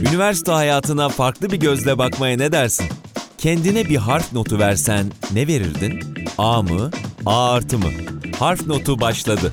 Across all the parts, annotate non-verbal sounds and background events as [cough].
Üniversite hayatına farklı bir gözle bakmaya ne dersin? Kendine bir harf notu versen ne verirdin? A mı? A artı mı? Harf notu başladı.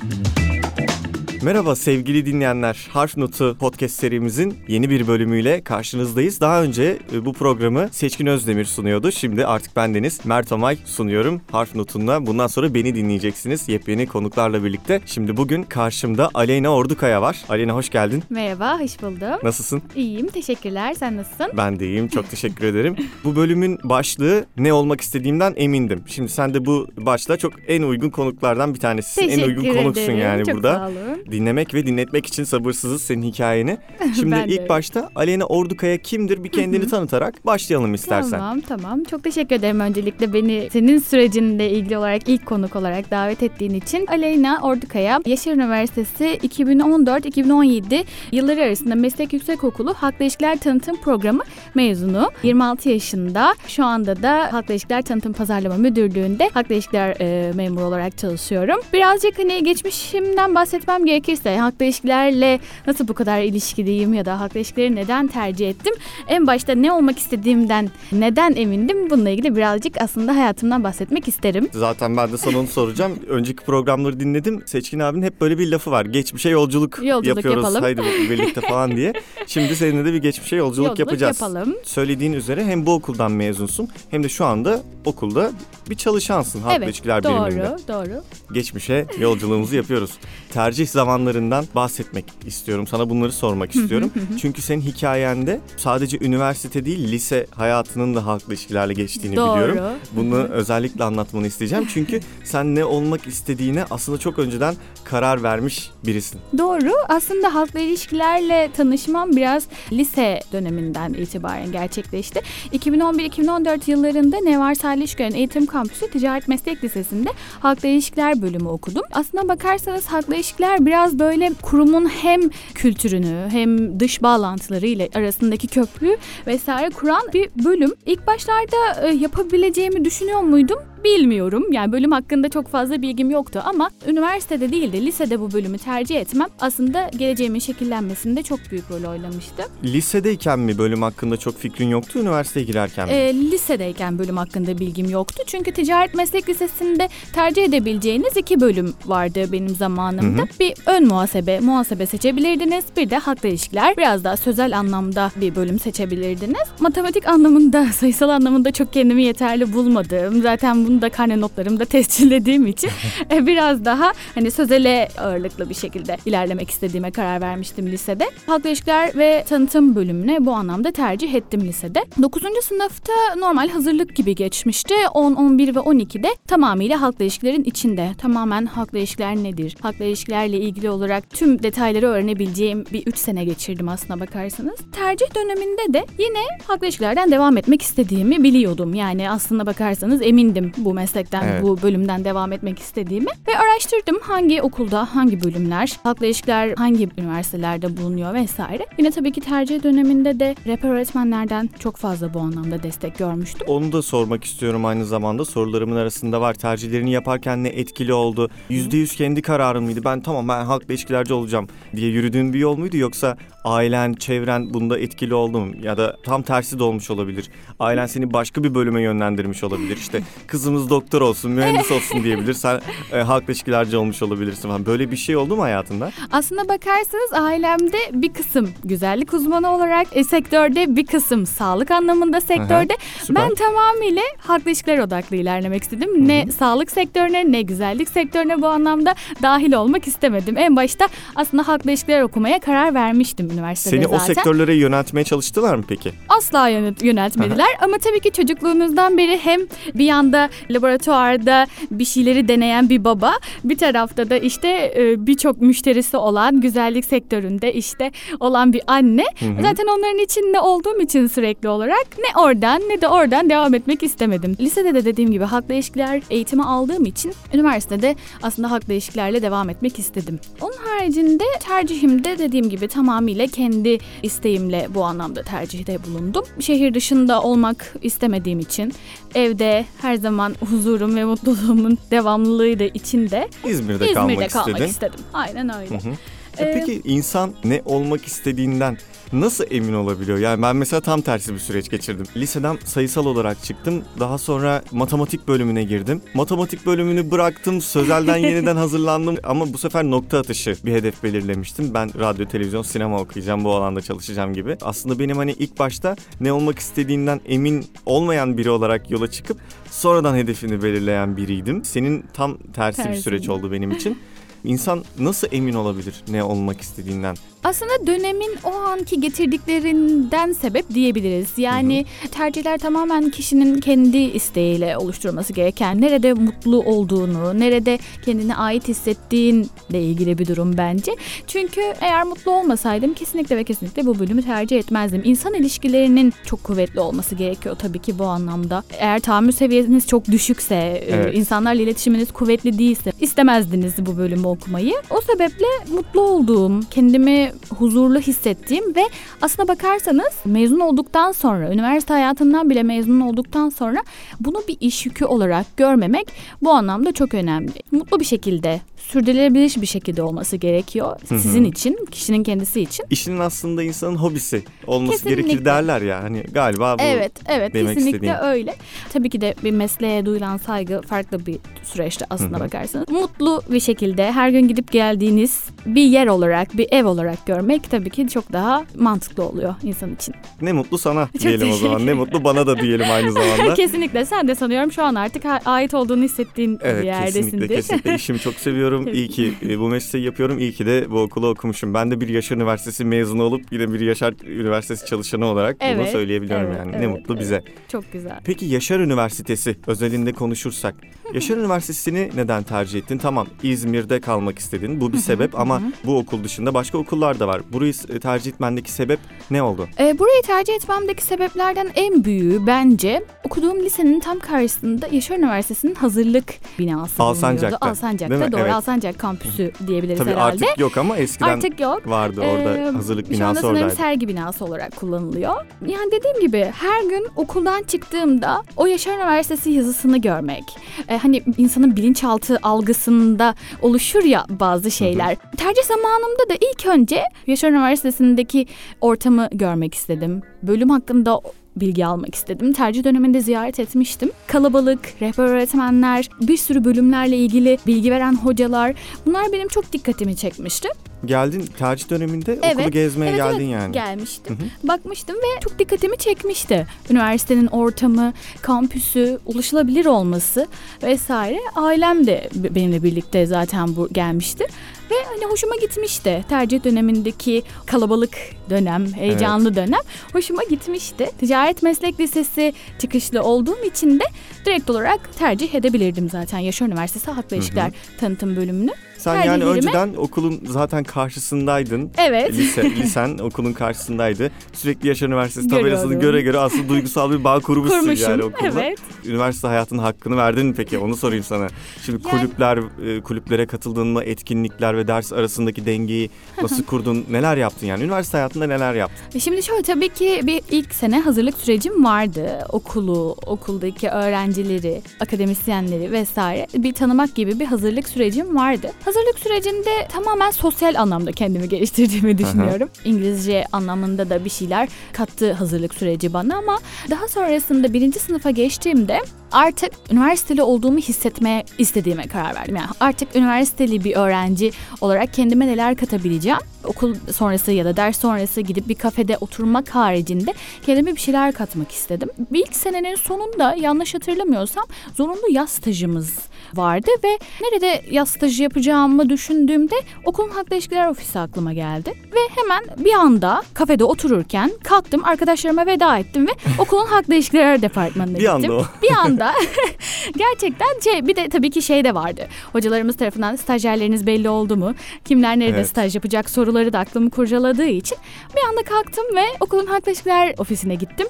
Merhaba sevgili dinleyenler. Harf Notu podcast serimizin yeni bir bölümüyle karşınızdayız. Daha önce e, bu programı Seçkin Özdemir sunuyordu. Şimdi artık bendeniz Mert Omay sunuyorum Harf Notu'nda. Bundan sonra beni dinleyeceksiniz yepyeni konuklarla birlikte. Şimdi bugün karşımda Aleyna Ordukaya var. Aleyna hoş geldin. Merhaba, hoş buldum. Nasılsın? İyiyim, teşekkürler. Sen nasılsın? Ben de iyiyim. Çok teşekkür ederim. Bu bölümün başlığı ne olmak istediğimden emindim. Şimdi sen de bu başlığa çok en uygun konuklardan bir tanesisin. Teşekkür en uygun konuksun ederim. yani Çok burada. sağ olun. Dinlemek ve dinletmek için sabırsızız senin hikayeni. [laughs] Şimdi ilk öyle. başta Aleyna Ordukaya kimdir bir kendini tanıtarak başlayalım istersen. Tamam, tamam. Çok teşekkür ederim öncelikle beni senin sürecinle ilgili olarak ilk konuk olarak davet ettiğin için. Aleyna Ordukaya, Yaşar Üniversitesi 2014-2017 yılları arasında Meslek Yüksekokulu Halkla İlişkiler Tanıtım Programı mezunu. 26 yaşında. Şu anda da Halkla İlişkiler Tanıtım Pazarlama Müdürlüğü'nde Halkla İlişkiler e, memuru olarak çalışıyorum. Birazcık hani geçmişimden bahsetmem gerekirse halkla ilişkilerle nasıl bu kadar ilişkiliyim ya da halkla ilişkileri neden tercih ettim? En başta ne olmak istediğimden neden emindim? Bununla ilgili birazcık aslında hayatımdan bahsetmek isterim. Zaten ben de sana onu soracağım. [laughs] Önceki programları dinledim. Seçkin abinin hep böyle bir lafı var. Geçmişe yolculuk, Yolculuk yapıyoruz. yapalım. Haydi birlikte falan diye. [laughs] Şimdi seninle de bir geçmişe yolculuk, Yolculuk yapacağız. yapalım. Söylediğin üzere hem bu okuldan mezunsun hem de şu anda okulda bir çalışansın halkla evet, ilişkiler biriminde. doğru, doğru. geçmişe yolculuğumuzu yapıyoruz. Tercih zamanlarından bahsetmek istiyorum. Sana bunları sormak istiyorum. Çünkü senin hikayende sadece üniversite değil lise hayatının da halkla ilişkilerle geçtiğini Doğru. biliyorum. Bunu özellikle anlatmanı isteyeceğim. Çünkü [laughs] sen ne olmak istediğine aslında çok önceden karar vermiş birisin. Doğru. Aslında halkla ilişkilerle tanışmam biraz lise döneminden itibaren gerçekleşti. 2011-2014 yıllarında Nevar Salih İşgören Eğitim Kampüsü Ticaret Meslek Lisesi'nde halkla ilişkiler bölümü okudum. Aslına bakarsanız halkla ilişkiler biraz böyle kurumun hem kültürünü hem dış bağlantılarıyla arasındaki köprü vesaire kuran bir bölüm. İlk başlarda e, yapabileceğimi düşünüyor muydum? Bilmiyorum. Yani bölüm hakkında çok fazla bilgim yoktu ama üniversitede değil de lisede bu bölümü tercih etmem aslında geleceğimin şekillenmesinde çok büyük rol oynamıştı. Lisedeyken mi bölüm hakkında çok fikrin yoktu, üniversiteye girerken mi? Ee, lisedeyken bölüm hakkında bilgim yoktu. Çünkü ticaret meslek lisesinde tercih edebileceğiniz iki bölüm vardı benim zamanımda. Hı hı. Bir ön muhasebe, muhasebe seçebilirdiniz. Bir de halkla ilişkiler. Biraz daha sözel anlamda bir bölüm seçebilirdiniz. Matematik anlamında, [laughs] sayısal anlamında çok kendimi yeterli bulmadım. Zaten bunu da karne notlarımda [laughs] tescillediğim için [laughs] e, biraz daha hani sözele ağırlıklı bir şekilde ilerlemek istediğime karar vermiştim lisede. Halkla ilişkiler ve tanıtım bölümüne bu anlamda tercih ettim lisede. 9. sınıfta normal hazırlık gibi geçmişti. 10, 11 ve 12'de tamamıyla halkla ilişkilerin içinde. Tamamen halkla ilişkiler nedir? Halkla ilişkilerle ilgili olarak tüm detayları öğrenebileceğim bir 3 sene geçirdim aslına bakarsanız. Tercih döneminde de yine halkla ilişkilerden devam etmek istediğimi biliyordum. Yani aslına bakarsanız emindim bu meslekten, Evet. bu bölümden devam etmek istediğimi. Ve araştırdım hangi okulda, hangi bölümler, halkla ilişkiler hangi üniversitelerde bulunuyor vesaire. Yine tabii ki tercih döneminde de rehber öğretmenlerden çok fazla bu anlamda destek görmüştüm. Onu da sormak istiyorum aynı zamanda. Sorularımın arasında var. Tercihlerini yaparken ne etkili oldu? %100 kendi kararın mıydı? Ben tamam ben halkla ilişkilerci olacağım diye yürüdüğün bir yol muydu? Yoksa ailen, çevren bunda etkili oldu mu? Ya da tam tersi de olmuş olabilir. Ailen seni başka bir bölüme yönlendirmiş olabilir. İşte kızımız doktor olsun, mühendis olsun diyebilir. Sen e, halkla ilişkilerci olmuş olabilirsin falan. Böyle bir şey oldu mu hayatında? Aslına bakarsanız ailemde bir kısım güzellik uzmanı olarak e, sektörde bir kısım sağlık anlamında sektörde Süper. ben tamamıyla halkla ilişkiler odaklı ilerlemek istedim. Ne sağlık sektörüne ne güzellik sektörüne bu anlamda dahil olmak istemedim. En başta aslında halkla ilişkiler okumaya karar vermiştim üniversitede Seni zaten. o sektörlere yöneltmeye çalıştılar mı peki? asla yöneltmediler ama tabii ki çocukluğunuzdan beri hem bir yanda laboratuvarda bir şeyleri deneyen bir baba bir tarafta da işte e, birçok müşterisi olan güzellik sektöründe işte olan bir anne Hı hı. zaten onların içinde olduğum için sürekli olarak ne oradan ne de oradan devam etmek istemedim. Lisede de dediğim gibi halkla ilişkiler eğitimi aldığım için üniversitede aslında halkla ilişkilerle devam etmek istedim. Onun haricinde tercihimde dediğim gibi tamamıyla kendi isteğimle bu anlamda tercihte bulundum. Şehir dışında olmak istemediğim için evde her zaman huzurum ve mutluluğumun devamlılığı da içinde İzmir'de, İzmir'de kalmak, kalmak istedin. istedim. Aynen öyle. Hı hı. E Ee, Peki insan ne olmak istediğinden nasıl emin olabiliyor? Yani ben mesela tam tersi bir süreç geçirdim. Liseden sayısal olarak çıktım. Daha sonra matematik bölümüne girdim. Matematik bölümünü bıraktım. Sözelden [laughs] yeniden hazırlandım. Ama bu sefer nokta atışı bir hedef belirlemiştim. Ben radyo, televizyon, sinema okuyacağım. Bu alanda çalışacağım gibi. Aslında benim hani ilk başta ne olmak istediğinden emin olmayan biri olarak yola çıkıp sonradan hedefini belirleyen biriydim. Senin tam tersi bir Tersi. süreç oldu benim için. [laughs] İnsan nasıl emin olabilir ne olmak istediğinden? Aslında dönemin o anki getirdiklerinden sebep diyebiliriz. Yani tercihler tamamen kişinin kendi isteğiyle oluşturması gereken, nerede mutlu olduğunu, nerede kendine ait hissettiğinle ilgili bir durum bence. Çünkü eğer mutlu olmasaydım kesinlikle ve kesinlikle bu bölümü tercih etmezdim. İnsan ilişkilerinin çok kuvvetli olması gerekiyor tabii ki bu anlamda. Eğer tahammül seviyeniz çok düşükse, e, Evet. insanlarla iletişiminiz kuvvetli değilse istemezdiniz bu bölümü okumayı. O sebeple mutlu olduğum, kendimi huzurlu hissettiğim ve aslına bakarsanız mezun olduktan sonra, üniversite hayatından bile mezun olduktan sonra bunu bir iş yükü olarak görmemek bu anlamda çok önemli. Mutlu bir şekilde, sürdürülebilir bir şekilde olması gerekiyor hı. sizin için, kişinin kendisi için. İşinin aslında insanın hobisi olması Kesinlikle. gerekir derler ya. Hani galiba bu Evet, evet demek kesinlikle istediğim. öyle. Tabii ki de bir mesleğe duyulan saygı farklı bir süreçte aslına Hı hı. bakarsanız. Mutlu bir şekilde her gün gidip geldiğiniz bir yer olarak, bir ev olarak görmek tabii ki çok daha mantıklı oluyor insan için. ne mutlu sana Çok diyelim o zaman. Ne mutlu bana da diyelim aynı [laughs] zamanda. kesinlikle sen de sanıyorum şu an artık ait olduğunu hissettiğin bir Evet yerdesindir. kesinlikle kesinlikle işimi çok seviyorum. İyi ki e, bu mesleği yapıyorum. İyi ki de bu okulu okumuşum. Ben de bir Yaşar Üniversitesi mezunu olup yine bir Yaşar Üniversitesi çalışanı olarak bunu Evet, söyleyebiliyorum evet, yani. Ne evet, mutlu bize. Çok güzel. Peki Yaşar Üniversitesi özelinde konuşursak. Yaşar Üniversitesi'ni neden tercih ettin? Tamam İzmir'de kalmak istedin. Bu bir sebep ama bu okul dışında başka okullar da var. Burayı e, tercih etmendeki sebep ne oldu? Ee, burayı tercih etmemdeki sebeplerden en büyüğü bence okuduğum lisenin tam karşısında Yaşar Üniversitesi'nin hazırlık binası Alsancak'ta, bulunuyordu. Alsancak'ta doğru. Evet. Alsancak kampüsü diyebiliriz Tabii herhalde. artık yok ama eskiden Artık yok. vardı orada Ee, hazırlık Şu anda binası sanırım oradaydı. sergi binası olarak kullanılıyor. Yani dediğim gibi her gün okuldan çıktığımda o Yaşar Üniversitesi yazısını görmek. e, hani insanın bilinçaltı algısında oluşur ya bazı şeyler. Tercih zamanımda da ilk önce Yaşar Üniversitesi'ndeki ortamı görmek istedim. Bölüm hakkında bilgi almak istedim. Tercih döneminde ziyaret etmiştim. Kalabalık, rehber öğretmenler, bir sürü bölümlerle ilgili bilgi veren hocalar. Bunlar benim çok dikkatimi çekmişti. Geldin tercih döneminde okulu Evet, gezmeye evet, geldin evet, yani. Gelmiştim. Bakmıştım ve çok dikkatimi çekmişti. Üniversitenin ortamı, kampüsü, ulaşılabilir olması vesaire. Ailem de benimle birlikte zaten bu gelmişti. Ve hani hoşuma gitmişti. Tercih dönemindeki kalabalık dönem, heyecanlı dönem hoşuma gitmişti. Ticaret Meslek Lisesi çıkışlı olduğum için de direkt olarak tercih edebilirdim zaten. Yaşar Üniversitesi Halk ve İlişkiler tanıtım bölümünü. Sen yani tercihlerime- önceden okulun zaten karşısındaydın. Evet. Lise, lisen [laughs] okulun karşısındaydı. Sürekli Yaşar Üniversitesi tabelasını göre göre aslında duygusal bir bağ kurmuşsun Kurmuşum. yani okulda. Evet. Üniversite hayatının hakkını verdin mi peki? Onu sorayım sana. Şimdi Yani- kulüpler, e, kulüplere katıldın mı? Etkinlikler ve ders arasındaki dengeyi nasıl kurdun? Neler yaptın yani? Üniversite hayatında neler yaptın? E Şimdi şöyle tabii ki bir ilk sene hazırlık sürecim vardı. Okulu, okuldaki öğrencileri, akademisyenleri vesaire bir tanımak gibi bir hazırlık sürecim vardı. Hazırlık sürecinde tamamen sosyal anlamda kendimi geliştirdiğimi düşünüyorum. İngilizce anlamında da bir şeyler kattı hazırlık süreci bana ama daha sonrasında birinci sınıfa geçtiğimde artık üniversiteli olduğumu hissetmeye istediğime karar verdim. Yani artık üniversiteli bir öğrenci olarak kendime neler katabileceğim. Okul sonrası ya da ders sonrası gidip bir kafede oturmak haricinde kendime bir şeyler katmak istedim. İlk senenin sonunda yanlış hatırlamıyorsam zorunlu yaz stajımız vardı ve nerede yaz stajı yapacağımı düşündüğümde okulun halkla ilişkiler ofisi aklıma geldi. Ve hemen bir anda kafede otururken kalktım arkadaşlarıma veda ettim ve okulun halkla ilişkiler departmanına Bir gittim. anda o. Bir anda [laughs] gerçekten şey bir de tabii ki şey de vardı. Hocalarımız tarafından stajyerleriniz belli oldu mu? Kimler nerede Evet. staj yapacak soruları da aklımı kurcaladığı için bir anda kalktım ve okulun halkla ilişkiler ofisine gittim.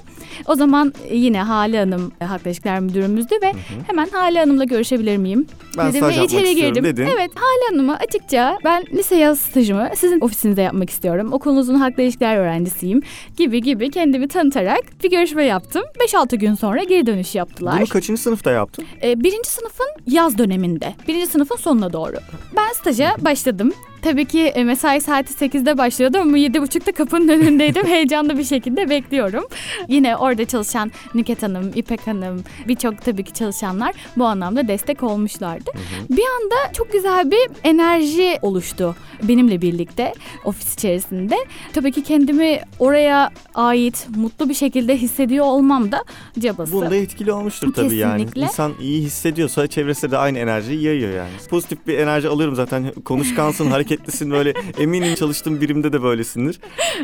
O zaman yine Hale Hanım e, halkla ilişkiler müdürümüzdü ve hemen Hale Hanım'la görüşebilir miyim? Ben dedim staj ve içeri girdim. dedin. Evet Hale Hanım'a açıkça ben lise yaz stajımı sizin ofisinizde yapmak istiyorum. Okulunuzun halkla ilişkiler öğrencisiyim gibi gibi kendimi tanıtarak bir görüşme yaptım. 5-6 gün sonra geri dönüş yaptılar. Bunu kaçıncı sınıfta yaptın? Ee, birinci sınıfın yaz döneminde. Birinci sınıfın sonuna doğru. Ben staja başladım. Tabii ki e, mesai saati 8'de başlıyordu ama 7.30'da kapının [laughs] önündeydim. Heyecanlı bir şekilde bekliyorum. Yine orada çalışan Nüket Hanım, İpek Hanım, birçok tabii ki çalışanlar bu anlamda destek olmuşlardı. Bir anda çok güzel bir enerji oluştu benimle birlikte ofis içerisinde. Tabii ki kendimi oraya ait mutlu bir şekilde hissediyor olmam da cabası. Bunda etkili olmuştur tabii yani. Kesinlikle. İnsan iyi hissediyorsa çevresinde de aynı enerjiyi yayıyor yani. Pozitif bir enerji alıyorum zaten. Konuşkansın, hareketlisin böyle. Eminim çalıştığım birimde de böylesindir.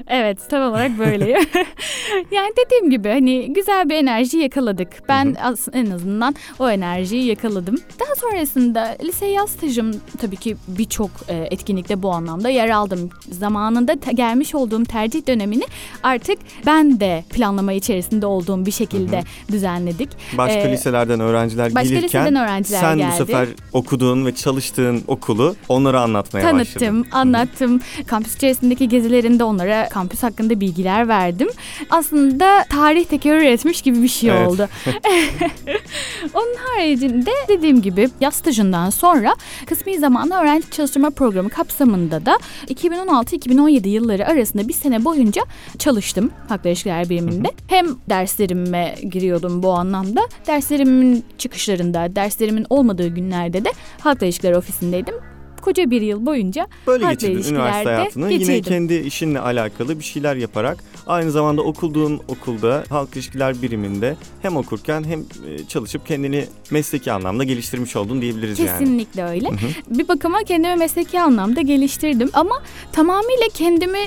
Evet tam olarak böyleyim. [laughs] yani dediğim gibi hani güzel bir enerji yakaladık. Ben as- en azından o enerjiyi yakaladım. Daha sonrasında lise yaz stajım tabii ki birçok e, etkinlikte bu anlamda yer aldım. Zamanında te- gelmiş olduğum tercih dönemini artık ben de planlama içerisinde olduğum bir şekilde düzenledik. Başka Ee, liselerden öğrenciler başka gelirken liseden öğrenciler sen geldi. bu sefer okuduğun ve çalıştığın okulu onlara anlatmaya başladın. Tanıttım, anlattım. Kampüs içerisindeki gezilerinde onlara kampüs hakkında bilgiler verdim. Aslında tarih tekrar etmiş gibi bir şey Evet. oldu. [laughs] Onun haricinde dediğim gibi yaz stajından sonra kısmi zamanlı öğrenci çalıştırma programı kapsamında da 2016-2017 yılları arasında bir sene boyunca çalıştım Halkla İlişkiler Biriminde. Hem derslerime giriyordum bu anlamda. Derslerimin çıkışlarında, derslerimin olmadığı günlerde de Halkla İlişkiler Ofisindeydim. Koca bir yıl boyunca Böyle halkla geçirdin üniversite hayatını. Yine geçirdim. kendi işinle alakalı bir şeyler yaparak aynı zamanda okuduğun okulda halk ilişkiler biriminde hem okurken hem e, çalışıp kendini mesleki anlamda geliştirmiş oldun diyebiliriz yani. Kesinlikle öyle. Bir bakıma kendimi mesleki anlamda geliştirdim ama tamamıyla kendimi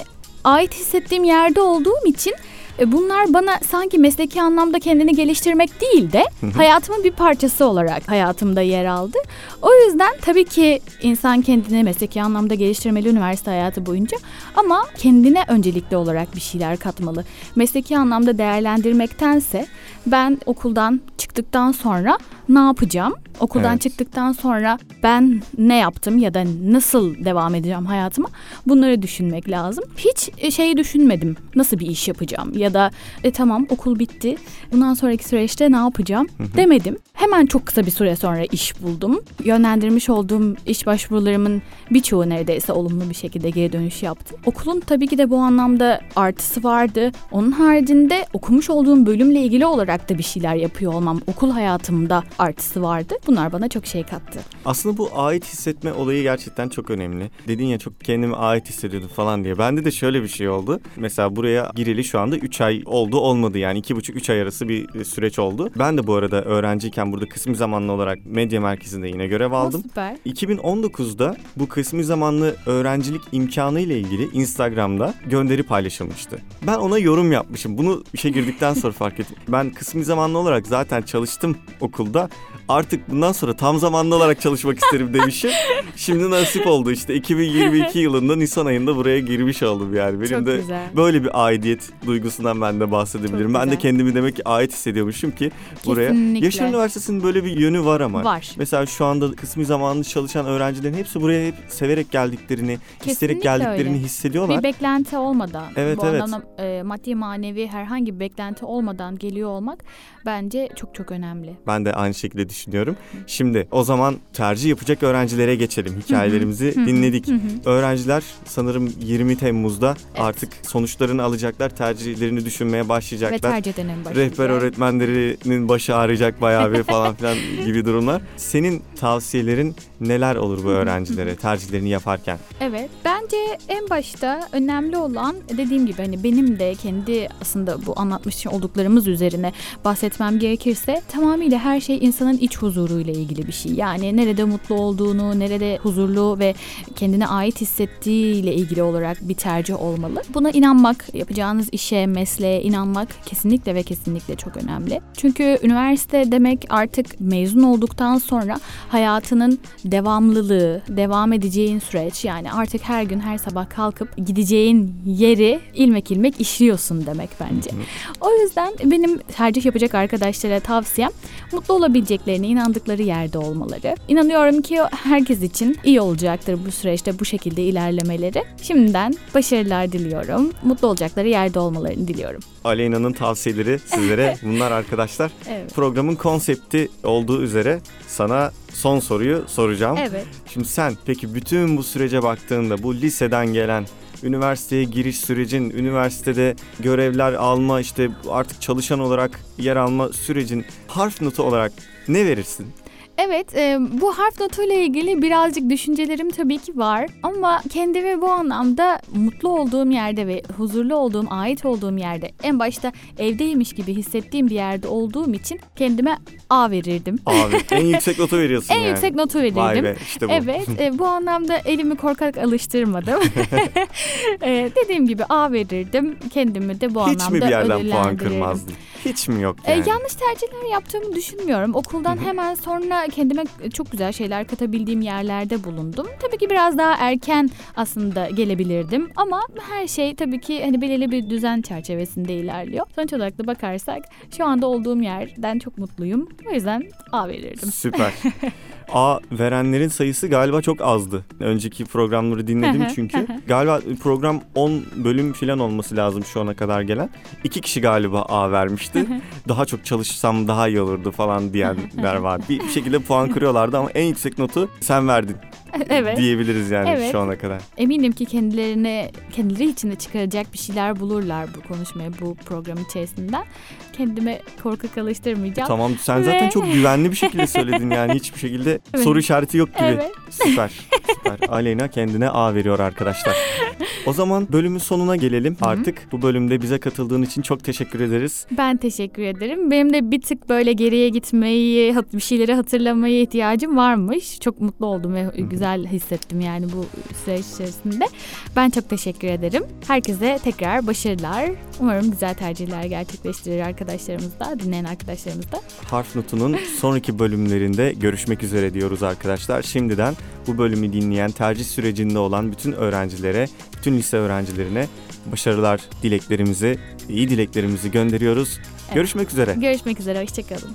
ait hissettiğim yerde olduğum için bunlar bana sanki mesleki anlamda kendini geliştirmek değil de hayatımın bir parçası olarak hayatımda yer aldı. O yüzden tabii ki insan kendini mesleki anlamda geliştirmeli üniversite hayatı boyunca ama kendine öncelikli olarak bir şeyler katmalı. Mesleki anlamda değerlendirmektense ben okuldan çıktıktan sonra ne yapacağım? Okuldan Evet. çıktıktan sonra ben ne yaptım ya da nasıl devam edeceğim hayatıma bunları düşünmek lazım. Hiç e, şey düşünmedim. Nasıl bir iş yapacağım ya da e, tamam okul bitti. Bundan sonraki süreçte ne yapacağım demedim. Hemen çok kısa bir süre sonra iş buldum. Yönlendirmiş olduğum iş başvurularımın birçoğu neredeyse olumlu bir şekilde geri dönüş yaptı. Okulun tabii ki de bu anlamda artısı vardı. Onun haricinde okumuş olduğum bölümle ilgili olarak da bir şeyler yapıyor olmam okul hayatımda artısı vardı. Bunlar bana çok şey kattı. Aslında bu ait hissetme olayı gerçekten çok önemli. Dedin ya çok kendimi ait hissediyordum falan diye. Bende de şöyle bir şey oldu. Mesela buraya gireli şu anda 3 ay oldu olmadı yani 2,5-3 ay arası bir e, süreç oldu. Ben de bu arada öğrenciyken burada kısmi zamanlı olarak medya merkezinde yine görev aldım. Süper. 2019'da bu kısmi zamanlı öğrencilik imkanı ile ilgili Instagram'da gönderi paylaşılmıştı. Ben ona yorum yapmışım. Bunu işe girdikten sonra fark ettim. Ben kısmi zamanlı olarak zaten çalıştım okulda. да, Artık bundan sonra tam zamanlı olarak çalışmak isterim demişim. Şimdi nasip oldu işte 2022 yılında Nisan ayında buraya girmiş oldum yani. Benim Çok de güzel. böyle bir aidiyet duygusundan ben de bahsedebilirim. Çok Ben de güzel. kendimi demek ki ait hissediyormuşum ki buraya. Kesinlikle. Yaşar Üniversitesi'nin böyle bir yönü var ama. Var. Mesela şu anda kısmi zamanlı çalışan öğrencilerin hepsi buraya hep severek geldiklerini, isterek Kesinlikle geldiklerini öyle. hissediyorlar. Bir beklenti olmadan, Evet, bu evet. anlamda e, maddi manevi herhangi bir beklenti olmadan geliyor olmak bence çok çok önemli. Ben de aynı şekilde düşünüyorum. Şimdi o zaman tercih yapacak öğrencilere geçelim. Hikayelerimizi dinledik. Öğrenciler sanırım 20 Temmuz'da Evet. artık sonuçlarını alacaklar. Tercihlerini düşünmeye Ve başlayacaklar. tercih dönemi başlıyor. Rehber öğretmenlerinin başı ağrıyacak bayağı bir falan filan [laughs] gibi durumlar. Senin tavsiyelerin neler olur bu öğrencilere tercihlerini yaparken? Evet. Bence en başta önemli olan dediğim gibi hani benim de kendi aslında bu anlatmış olduklarımız üzerine bahsetmem gerekirse tamamıyla her şey insanın iç huzuruyla ilgili bir şey. Yani nerede mutlu olduğunu, nerede huzurlu ve kendine ait hissettiğiyle ilgili olarak bir tercih olmalı. Buna inanmak, yapacağınız işe, mesleğe inanmak kesinlikle ve kesinlikle çok önemli. Çünkü üniversite demek artık mezun olduktan sonra hayatının devamlılığı, devam edeceğin süreç yani artık her gün her sabah kalkıp gideceğin yeri ilmek ilmek işliyorsun demek bence. O yüzden benim tercih yapacak arkadaşlara tavsiyem mutlu olabileceklerine inandıkları yerde olmaları. İnanıyorum ki herkes için iyi olacaktır bu süreçte bu şekilde ilerlemeleri. Şimdiden başarılar diliyorum. Mutlu olacakları yerde olmalarını diliyorum. Aleyna'nın tavsiyeleri sizlere [laughs] bunlar arkadaşlar. Evet. Programın konsepti olduğu üzere sana son soruyu soracağım. Evet. Şimdi sen peki bütün bu sürece baktığında bu liseden gelen üniversiteye giriş sürecin, üniversitede görevler alma, işte artık çalışan olarak yer alma sürecin harf notu olarak ne verirsin? Evet, e, bu harf notuyla ilgili birazcık düşüncelerim tabii ki var. Ama kendimi bu anlamda mutlu olduğum yerde ve huzurlu olduğum, ait olduğum yerde, en başta evdeymiş gibi hissettiğim bir yerde olduğum için kendime A verirdim. Abi en [laughs] yüksek notu veriyorsun En yani. yüksek notu verirdim. Vay be işte bu. Evet, e, bu anlamda elimi korkak alıştırmadım. [laughs] e, dediğim gibi A verirdim. Kendimi de bu Hiç anlamda mi bir yerden puan kırmazdın? Hiç mi yok E, yani? yanlış tercihler yaptığımı düşünmüyorum. Okuldan hemen sonra kendime çok güzel şeyler katabildiğim yerlerde bulundum. Tabii ki biraz daha erken aslında gelebilirdim ama her şey tabii ki hani belirli bir düzen çerçevesinde ilerliyor. Sonuç olarak da bakarsak şu anda olduğum yerden çok mutluyum. O yüzden A verirdim. Süper. [laughs] A verenlerin sayısı galiba çok azdı. Önceki programları dinledim çünkü. Galiba program 10 bölüm falan olması lazım şu ana kadar gelen. İki kişi galiba A vermişti. daha çok çalışsam daha iyi olurdu falan diyenler var. Bir, bir şekilde puan kırıyorlardı ama en yüksek notu sen verdin [laughs] evet. diyebiliriz yani Evet. şu ana kadar. Eminim ki kendilerine, kendileri için de çıkaracak bir şeyler bulurlar bu konuşmaya, bu program içerisinden. Kendime korkak alıştırmayacağım. Tamam sen zaten Ve- çok güvenli bir şekilde söyledin yani hiçbir şekilde [laughs] Evet. soru işareti yok gibi. Evet. Süper. [laughs] Süper. Aleyna kendine A veriyor arkadaşlar. O zaman bölümün sonuna gelelim artık. Bu bölümde bize katıldığın için çok teşekkür ederiz. Ben teşekkür ederim. Benim de bir tık böyle geriye gitmeyi, bir şeyleri hatırlamaya ihtiyacım varmış. Çok mutlu oldum ve güzel hissettim yani bu süreç içerisinde. Ben çok teşekkür ederim. Herkese tekrar başarılar. Umarım güzel tercihler gerçekleştirir arkadaşlarımız da, dinleyen arkadaşlarımız da. Harf Notu'nun sonraki bölümlerinde görüşmek üzere diyoruz arkadaşlar. Şimdiden bu bölümü dinleyen, tercih sürecinde olan bütün öğrencilere, bütün lise öğrencilerine başarılar dileklerimizi, iyi dileklerimizi gönderiyoruz. Görüşmek üzere. Görüşmek üzere, hoşçakalın.